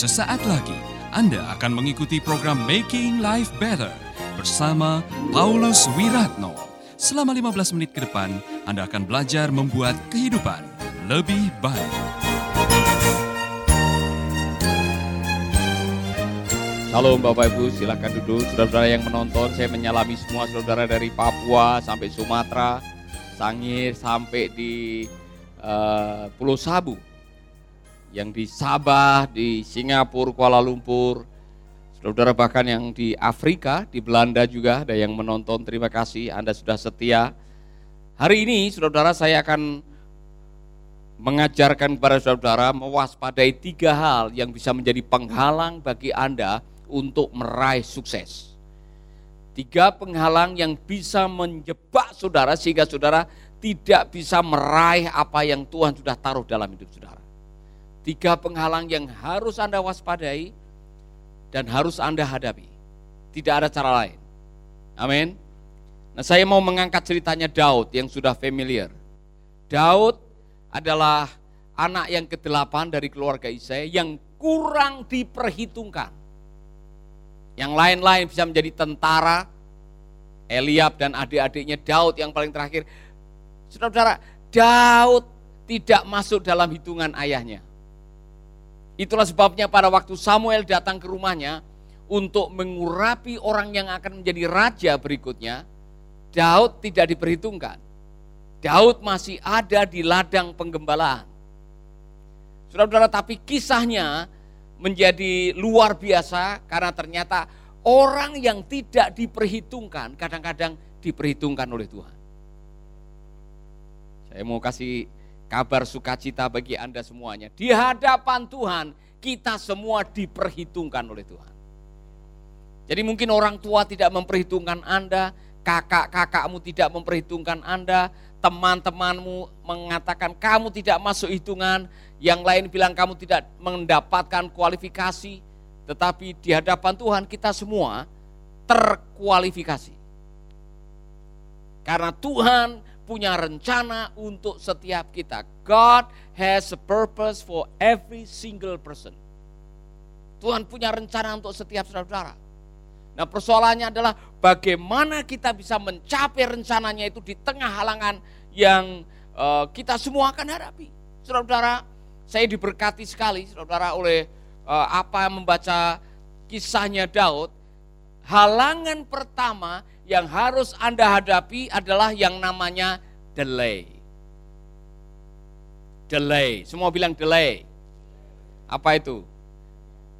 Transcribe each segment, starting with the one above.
Sesaat lagi Anda akan mengikuti program Making Life Better bersama Paulus Wiratno. Selama 15 menit ke depan, Anda akan belajar membuat kehidupan lebih baik. Shalom Bapak Ibu, silakan duduk. Saudara-saudara yang menonton, saya menyalami semua saudara dari Papua sampai Sumatera, Sangir sampai di uh, Pulau Sabu yang di Sabah, di Singapura, Kuala Lumpur, saudara bahkan yang di Afrika, di Belanda juga ada yang menonton. Terima kasih Anda sudah setia. Hari ini saudara saya akan mengajarkan kepada saudara mewaspadai tiga hal yang bisa menjadi penghalang bagi Anda untuk meraih sukses. Tiga penghalang yang bisa menjebak saudara sehingga saudara tidak bisa meraih apa yang Tuhan sudah taruh dalam hidup saudara. Tiga penghalang yang harus Anda waspadai dan harus Anda hadapi. Tidak ada cara lain. Amin. Nah, saya mau mengangkat ceritanya Daud yang sudah familiar. Daud adalah anak yang kedelapan dari keluarga Isai yang kurang diperhitungkan. Yang lain-lain bisa menjadi tentara, Eliab dan adik-adiknya Daud yang paling terakhir. Saudara-saudara, Daud tidak masuk dalam hitungan ayahnya. Itulah sebabnya pada waktu Samuel datang ke rumahnya untuk mengurapi orang yang akan menjadi raja berikutnya, Daud tidak diperhitungkan. Daud masih ada di ladang penggembalaan. Saudara-saudara, tapi kisahnya menjadi luar biasa karena ternyata orang yang tidak diperhitungkan kadang-kadang diperhitungkan oleh Tuhan. Saya mau kasih kabar sukacita bagi Anda semuanya. Di hadapan Tuhan, kita semua diperhitungkan oleh Tuhan. Jadi mungkin orang tua tidak memperhitungkan Anda, kakak-kakakmu tidak memperhitungkan Anda, teman-temanmu mengatakan kamu tidak masuk hitungan, yang lain bilang kamu tidak mendapatkan kualifikasi, tetapi di hadapan Tuhan kita semua terkualifikasi. Karena Tuhan punya rencana untuk setiap kita. God has a purpose for every single person. Tuhan punya rencana untuk setiap saudara-saudara. Nah persoalannya adalah bagaimana kita bisa mencapai rencananya itu di tengah halangan yang uh, kita semua akan hadapi. Saudara-saudara, saya diberkati sekali saudara oleh uh, apa membaca kisahnya Daud. Halangan pertama yang harus Anda hadapi adalah yang namanya delay. Delay, semua bilang delay. Apa itu?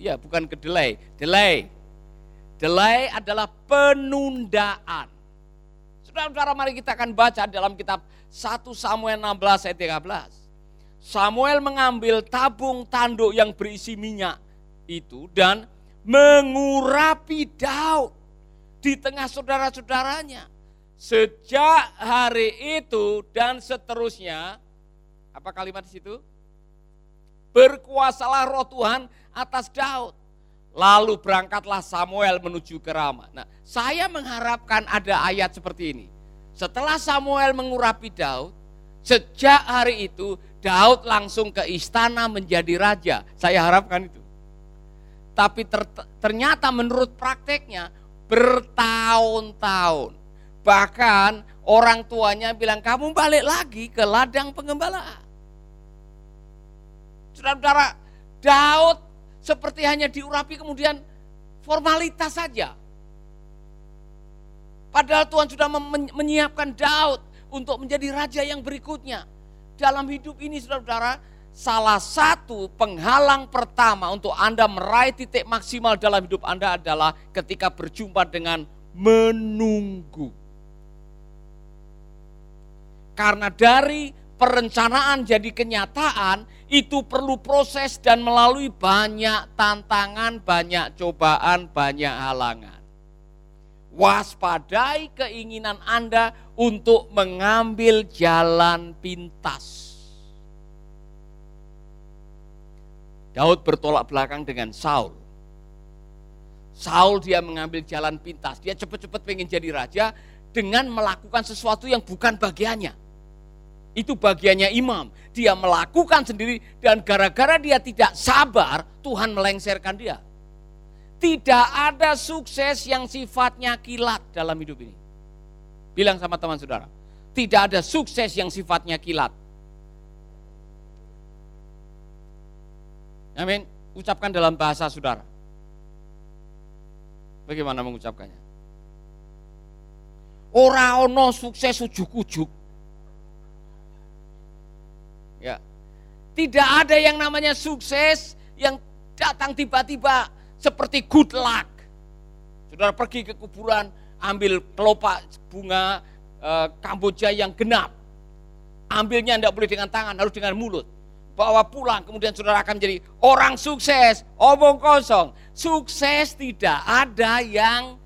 Ya, bukan ke delay, delay. Delay adalah penundaan. Saudara-saudara, mari kita akan baca dalam kitab 1 Samuel 16 ayat 13. Samuel mengambil tabung tanduk yang berisi minyak itu dan mengurapi Daud di tengah saudara-saudaranya. Sejak hari itu dan seterusnya, apa kalimat di situ? Berkuasalah roh Tuhan atas Daud. Lalu berangkatlah Samuel menuju ke Rama. Nah, saya mengharapkan ada ayat seperti ini. Setelah Samuel mengurapi Daud, sejak hari itu Daud langsung ke istana menjadi raja. Saya harapkan itu. Tapi ter, ternyata menurut prakteknya bertahun-tahun. Bahkan orang tuanya bilang kamu balik lagi ke ladang pengembalaan. Saudara-saudara, Daud seperti hanya diurapi kemudian formalitas saja. Padahal Tuhan sudah menyiapkan Daud untuk menjadi raja yang berikutnya. Dalam hidup ini saudara-saudara, salah satu penghalang pertama untuk Anda meraih titik maksimal dalam hidup Anda adalah ketika berjumpa dengan menunggu. Karena dari perencanaan jadi kenyataan itu perlu proses dan melalui banyak tantangan, banyak cobaan, banyak halangan. Waspadai keinginan Anda untuk mengambil jalan pintas Daud bertolak belakang dengan Saul. Saul dia mengambil jalan pintas, dia cepat-cepat pengen jadi raja dengan melakukan sesuatu yang bukan bagiannya. Itu bagiannya imam. Dia melakukan sendiri dan gara-gara dia tidak sabar, Tuhan melengsarkan dia. Tidak ada sukses yang sifatnya kilat dalam hidup ini. Bilang sama teman saudara, tidak ada sukses yang sifatnya kilat. Amin. Ucapkan dalam bahasa saudara. Bagaimana mengucapkannya? Ora ono sukses ujuk-ujuk. Ya. Tidak ada yang namanya sukses yang datang tiba-tiba seperti good luck. Saudara pergi ke kuburan, ambil kelopak bunga e, Kamboja yang genap. Ambilnya tidak boleh dengan tangan, harus dengan mulut. Bawa pulang, kemudian saudara akan menjadi orang sukses, omong kosong. Sukses tidak ada yang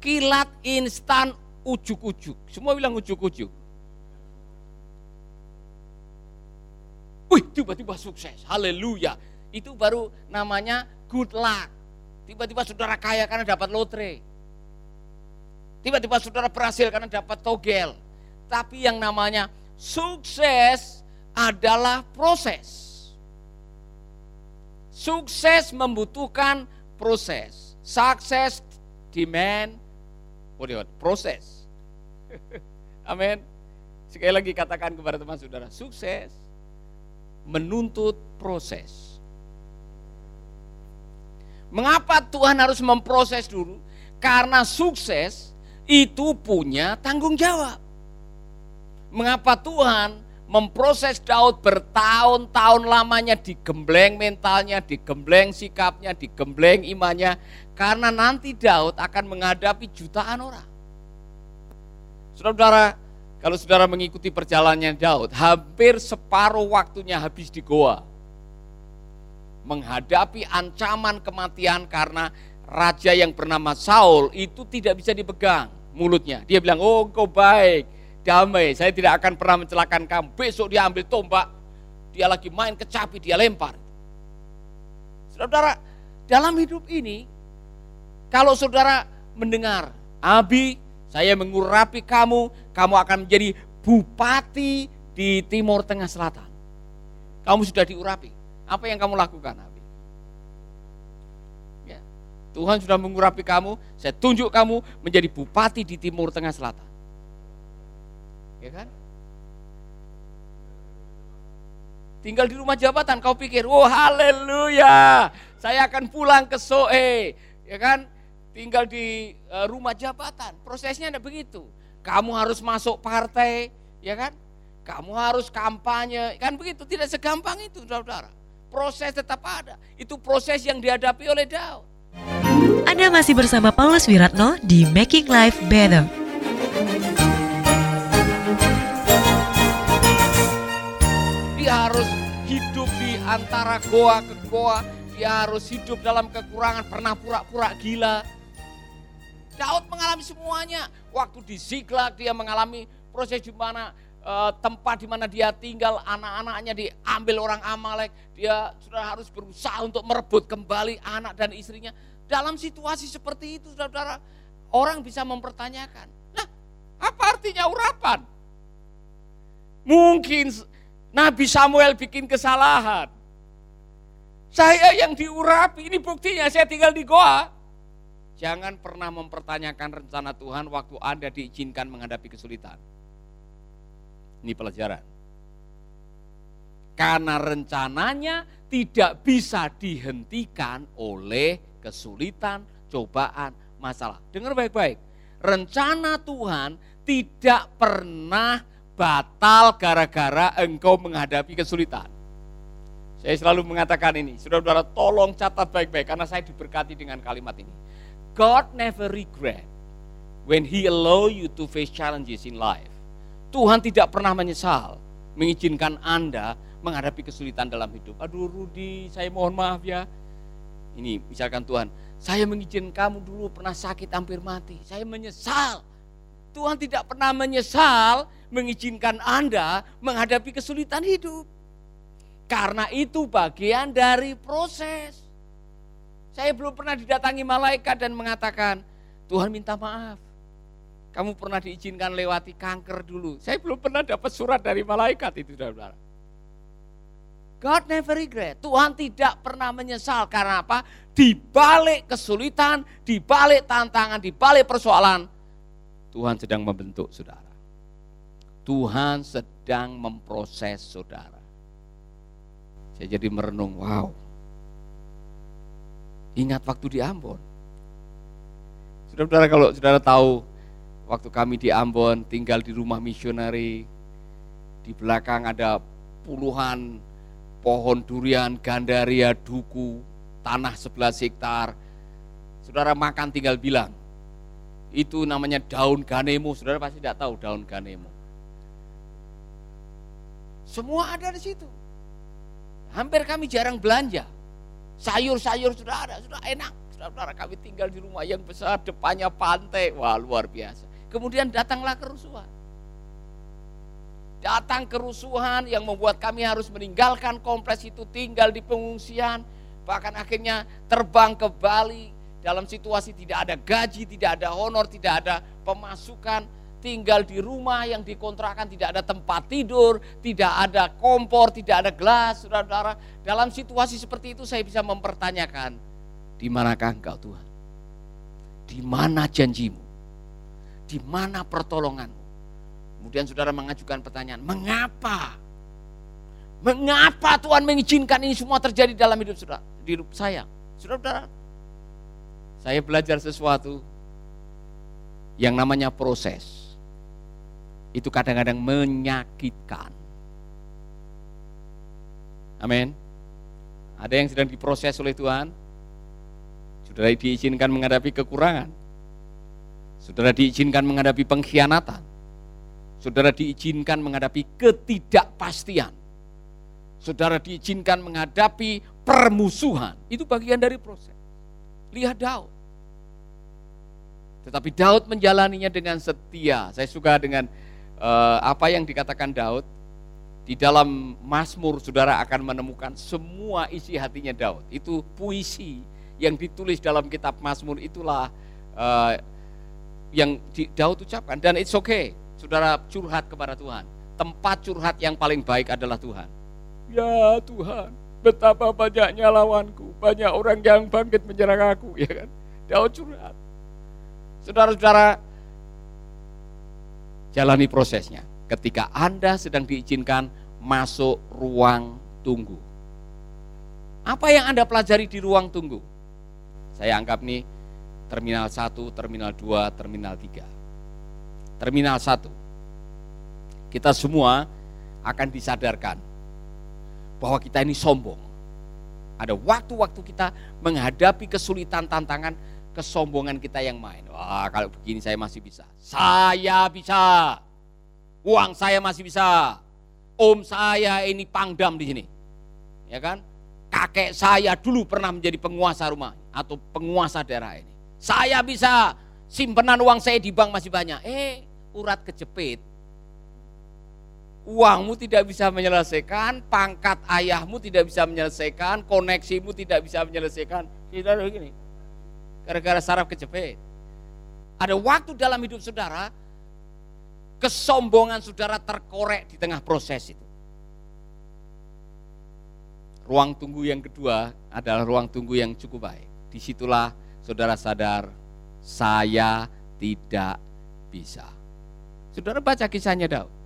kilat instan ujuk-ujuk. Semua bilang ujuk-ujuk. Wih, tiba-tiba sukses. Haleluya. Itu baru namanya good luck. Tiba-tiba saudara kaya karena dapat lotre. Tiba-tiba saudara berhasil karena dapat togel. Tapi yang namanya sukses adalah proses. Sukses membutuhkan proses. Sukses demand what proses. Amin. Sekali lagi katakan kepada teman saudara, sukses menuntut proses. Mengapa Tuhan harus memproses dulu? Karena sukses itu punya tanggung jawab. Mengapa Tuhan memproses Daud bertahun-tahun lamanya digembleng mentalnya, digembleng sikapnya, digembleng imannya. Karena nanti Daud akan menghadapi jutaan orang. Saudara-saudara, kalau saudara mengikuti perjalanannya Daud, hampir separuh waktunya habis di goa. Menghadapi ancaman kematian karena raja yang bernama Saul itu tidak bisa dipegang mulutnya. Dia bilang, oh kau baik, damai, saya tidak akan pernah mencelakan kamu. Besok dia ambil tombak, dia lagi main kecapi, dia lempar. Saudara, dalam hidup ini, kalau saudara mendengar, Abi saya mengurapi kamu, kamu akan menjadi bupati di Timur Tengah Selatan. Kamu sudah diurapi. Apa yang kamu lakukan, Abi? Ya. Tuhan sudah mengurapi kamu, saya tunjuk kamu menjadi bupati di Timur Tengah Selatan. Ya kan? Tinggal di rumah jabatan, kau pikir, oh haleluya, saya akan pulang ke Soe, ya kan? tinggal di uh, rumah jabatan. Prosesnya ada begitu. Kamu harus masuk partai, ya kan? Kamu harus kampanye, kan begitu. Tidak segampang itu, saudara. Proses tetap ada. Itu proses yang dihadapi oleh Daud. Anda masih bersama Paulus Wiratno di Making Life Better. Antara goa ke goa. Dia harus hidup dalam kekurangan, pernah pura-pura gila Daud mengalami semuanya. Waktu di Ziklag dia mengalami proses di mana uh, tempat di mana dia tinggal, anak-anaknya diambil orang Amalek. Dia sudah harus berusaha untuk merebut kembali anak dan istrinya. Dalam situasi seperti itu, saudara-saudara, orang bisa mempertanyakan, nah apa artinya urapan? Mungkin Nabi Samuel bikin kesalahan. Saya yang diurapi, ini buktinya saya tinggal di goa. Jangan pernah mempertanyakan rencana Tuhan waktu Anda diizinkan menghadapi kesulitan. Ini pelajaran. Karena rencananya tidak bisa dihentikan oleh kesulitan, cobaan, masalah. Dengar baik-baik. Rencana Tuhan tidak pernah batal gara-gara engkau menghadapi kesulitan. Saya selalu mengatakan ini, saudara-saudara tolong catat baik-baik karena saya diberkati dengan kalimat ini God never regret when he allow you to face challenges in life. Tuhan tidak pernah menyesal mengizinkan Anda menghadapi kesulitan dalam hidup. Aduh Rudi, saya mohon maaf ya. Ini misalkan Tuhan, saya mengizinkan kamu dulu pernah sakit hampir mati. Saya menyesal. Tuhan tidak pernah menyesal mengizinkan Anda menghadapi kesulitan hidup. Karena itu bagian dari proses. Saya belum pernah didatangi malaikat dan mengatakan, Tuhan minta maaf. Kamu pernah diizinkan lewati kanker dulu. Saya belum pernah dapat surat dari malaikat itu, saudara. God never regret. Tuhan tidak pernah menyesal karena apa? Di balik kesulitan, di balik tantangan, di balik persoalan, Tuhan sedang membentuk saudara. Tuhan sedang memproses saudara. Saya jadi merenung, wow. Ingat waktu di Ambon. Saudara-saudara kalau saudara tahu waktu kami di Ambon tinggal di rumah misioneri, di belakang ada puluhan pohon durian, gandaria, duku, tanah 11 hektar. Saudara makan tinggal bilang, itu namanya daun ganemo. Saudara pasti tidak tahu daun ganemo. Semua ada di situ. Hampir kami jarang belanja. Sayur-sayur sudah ada, sudah enak. Saudara kami tinggal di rumah yang besar, depannya pantai. Wah luar biasa. Kemudian datanglah kerusuhan. Datang kerusuhan yang membuat kami harus meninggalkan kompleks itu, tinggal di pengungsian. Bahkan akhirnya terbang ke Bali dalam situasi tidak ada gaji, tidak ada honor, tidak ada pemasukan. Tinggal di rumah yang dikontrakan, tidak ada tempat tidur, tidak ada kompor, tidak ada gelas, saudara-saudara. Dalam situasi seperti itu saya bisa mempertanyakan, di manakah engkau Tuhan? Di mana janjimu? Di mana pertolonganmu? Kemudian saudara mengajukan pertanyaan, mengapa? Mengapa Tuhan mengizinkan ini semua terjadi dalam hidup saudara, di hidup saya? Saudara-saudara, saya belajar sesuatu yang namanya proses. Itu kadang-kadang menyakitkan. Amin. Ada yang sedang diproses oleh Tuhan, Saudara diizinkan menghadapi kekurangan. Saudara diizinkan menghadapi pengkhianatan. Saudara diizinkan menghadapi ketidakpastian. Saudara diizinkan menghadapi permusuhan. Itu bagian dari proses. Lihat Daud. Tetapi Daud menjalaninya dengan setia. Saya suka dengan uh, apa yang dikatakan Daud. Di dalam Mazmur saudara akan menemukan semua isi hatinya Daud. Itu puisi yang ditulis dalam kitab Mazmur itulah uh, yang Daud ucapkan dan it's okay. Saudara curhat kepada Tuhan. Tempat curhat yang paling baik adalah Tuhan. Ya Tuhan, betapa banyaknya lawanku, banyak orang yang bangkit menyerang aku, ya kan? Daud curhat. Saudara-saudara, jalani prosesnya. Ketika Anda sedang diizinkan masuk ruang tunggu. Apa yang Anda pelajari di ruang tunggu? Saya anggap nih terminal 1, terminal 2, terminal 3. Terminal 1. Kita semua akan disadarkan bahwa kita ini sombong. Ada waktu-waktu kita menghadapi kesulitan tantangan kesombongan kita yang main. Wah, kalau begini saya masih bisa. Saya bisa. Uang saya masih bisa. Om saya ini pangdam di sini. Ya kan? Kakek saya dulu pernah menjadi penguasa rumah atau penguasa daerah ini. Saya bisa simpenan uang saya di bank masih banyak. Eh, urat kejepit uangmu tidak bisa menyelesaikan, pangkat ayahmu tidak bisa menyelesaikan, koneksimu tidak bisa menyelesaikan. Ada begini. Gara-gara saraf kejepit. Ada waktu dalam hidup saudara, kesombongan saudara terkorek di tengah proses itu. Ruang tunggu yang kedua adalah ruang tunggu yang cukup baik. Di situlah saudara sadar, saya tidak bisa. Saudara baca kisahnya Daud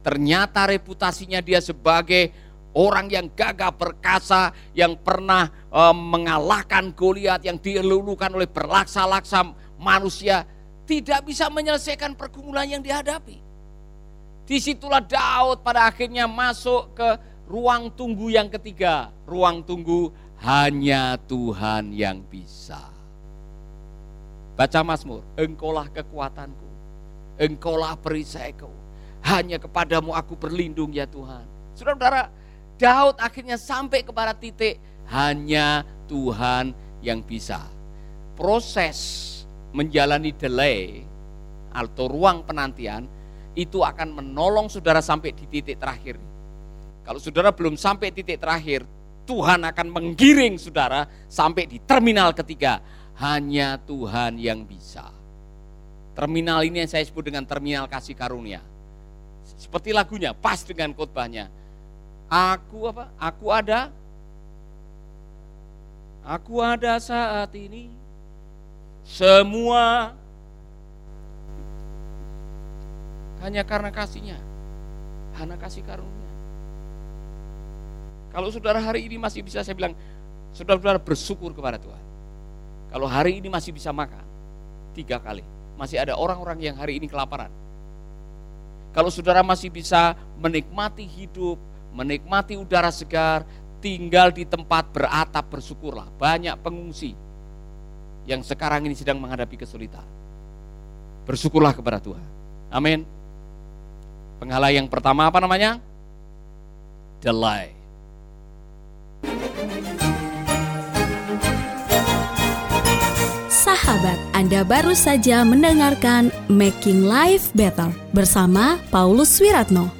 Ternyata reputasinya dia sebagai orang yang gagah perkasa, yang pernah e, mengalahkan Goliat, yang dilulukan oleh berlaksa-laksa manusia, tidak bisa menyelesaikan pergumulan yang dihadapi. Di situlah Daud pada akhirnya masuk ke ruang tunggu yang ketiga. Ruang tunggu hanya Tuhan yang bisa. Baca Mazmur, engkaulah kekuatanku, engkaulah perisaiku, hanya kepadamu aku berlindung ya Tuhan. Saudara-saudara, Daud akhirnya sampai kepada titik hanya Tuhan yang bisa. Proses menjalani delay atau ruang penantian itu akan menolong saudara sampai di titik terakhir. Kalau saudara belum sampai titik terakhir, Tuhan akan menggiring saudara sampai di terminal ketiga. Hanya Tuhan yang bisa. Terminal ini yang saya sebut dengan terminal kasih karunia. Seperti lagunya, pas dengan khotbahnya. Aku apa? Aku ada. Aku ada saat ini. Semua hanya karena kasihnya. Hanya kasih karunia. Kalau saudara hari ini masih bisa saya bilang, saudara-saudara bersyukur kepada Tuhan. Kalau hari ini masih bisa makan, tiga kali masih ada orang-orang yang hari ini kelaparan. Kalau saudara masih bisa menikmati hidup, menikmati udara segar, tinggal di tempat beratap bersyukurlah. Banyak pengungsi yang sekarang ini sedang menghadapi kesulitan. Bersyukurlah kepada Tuhan. Amin. Penghala yang pertama apa namanya? Delay. Sahabat, Anda baru saja mendengarkan Making Life Better bersama Paulus Wiratno.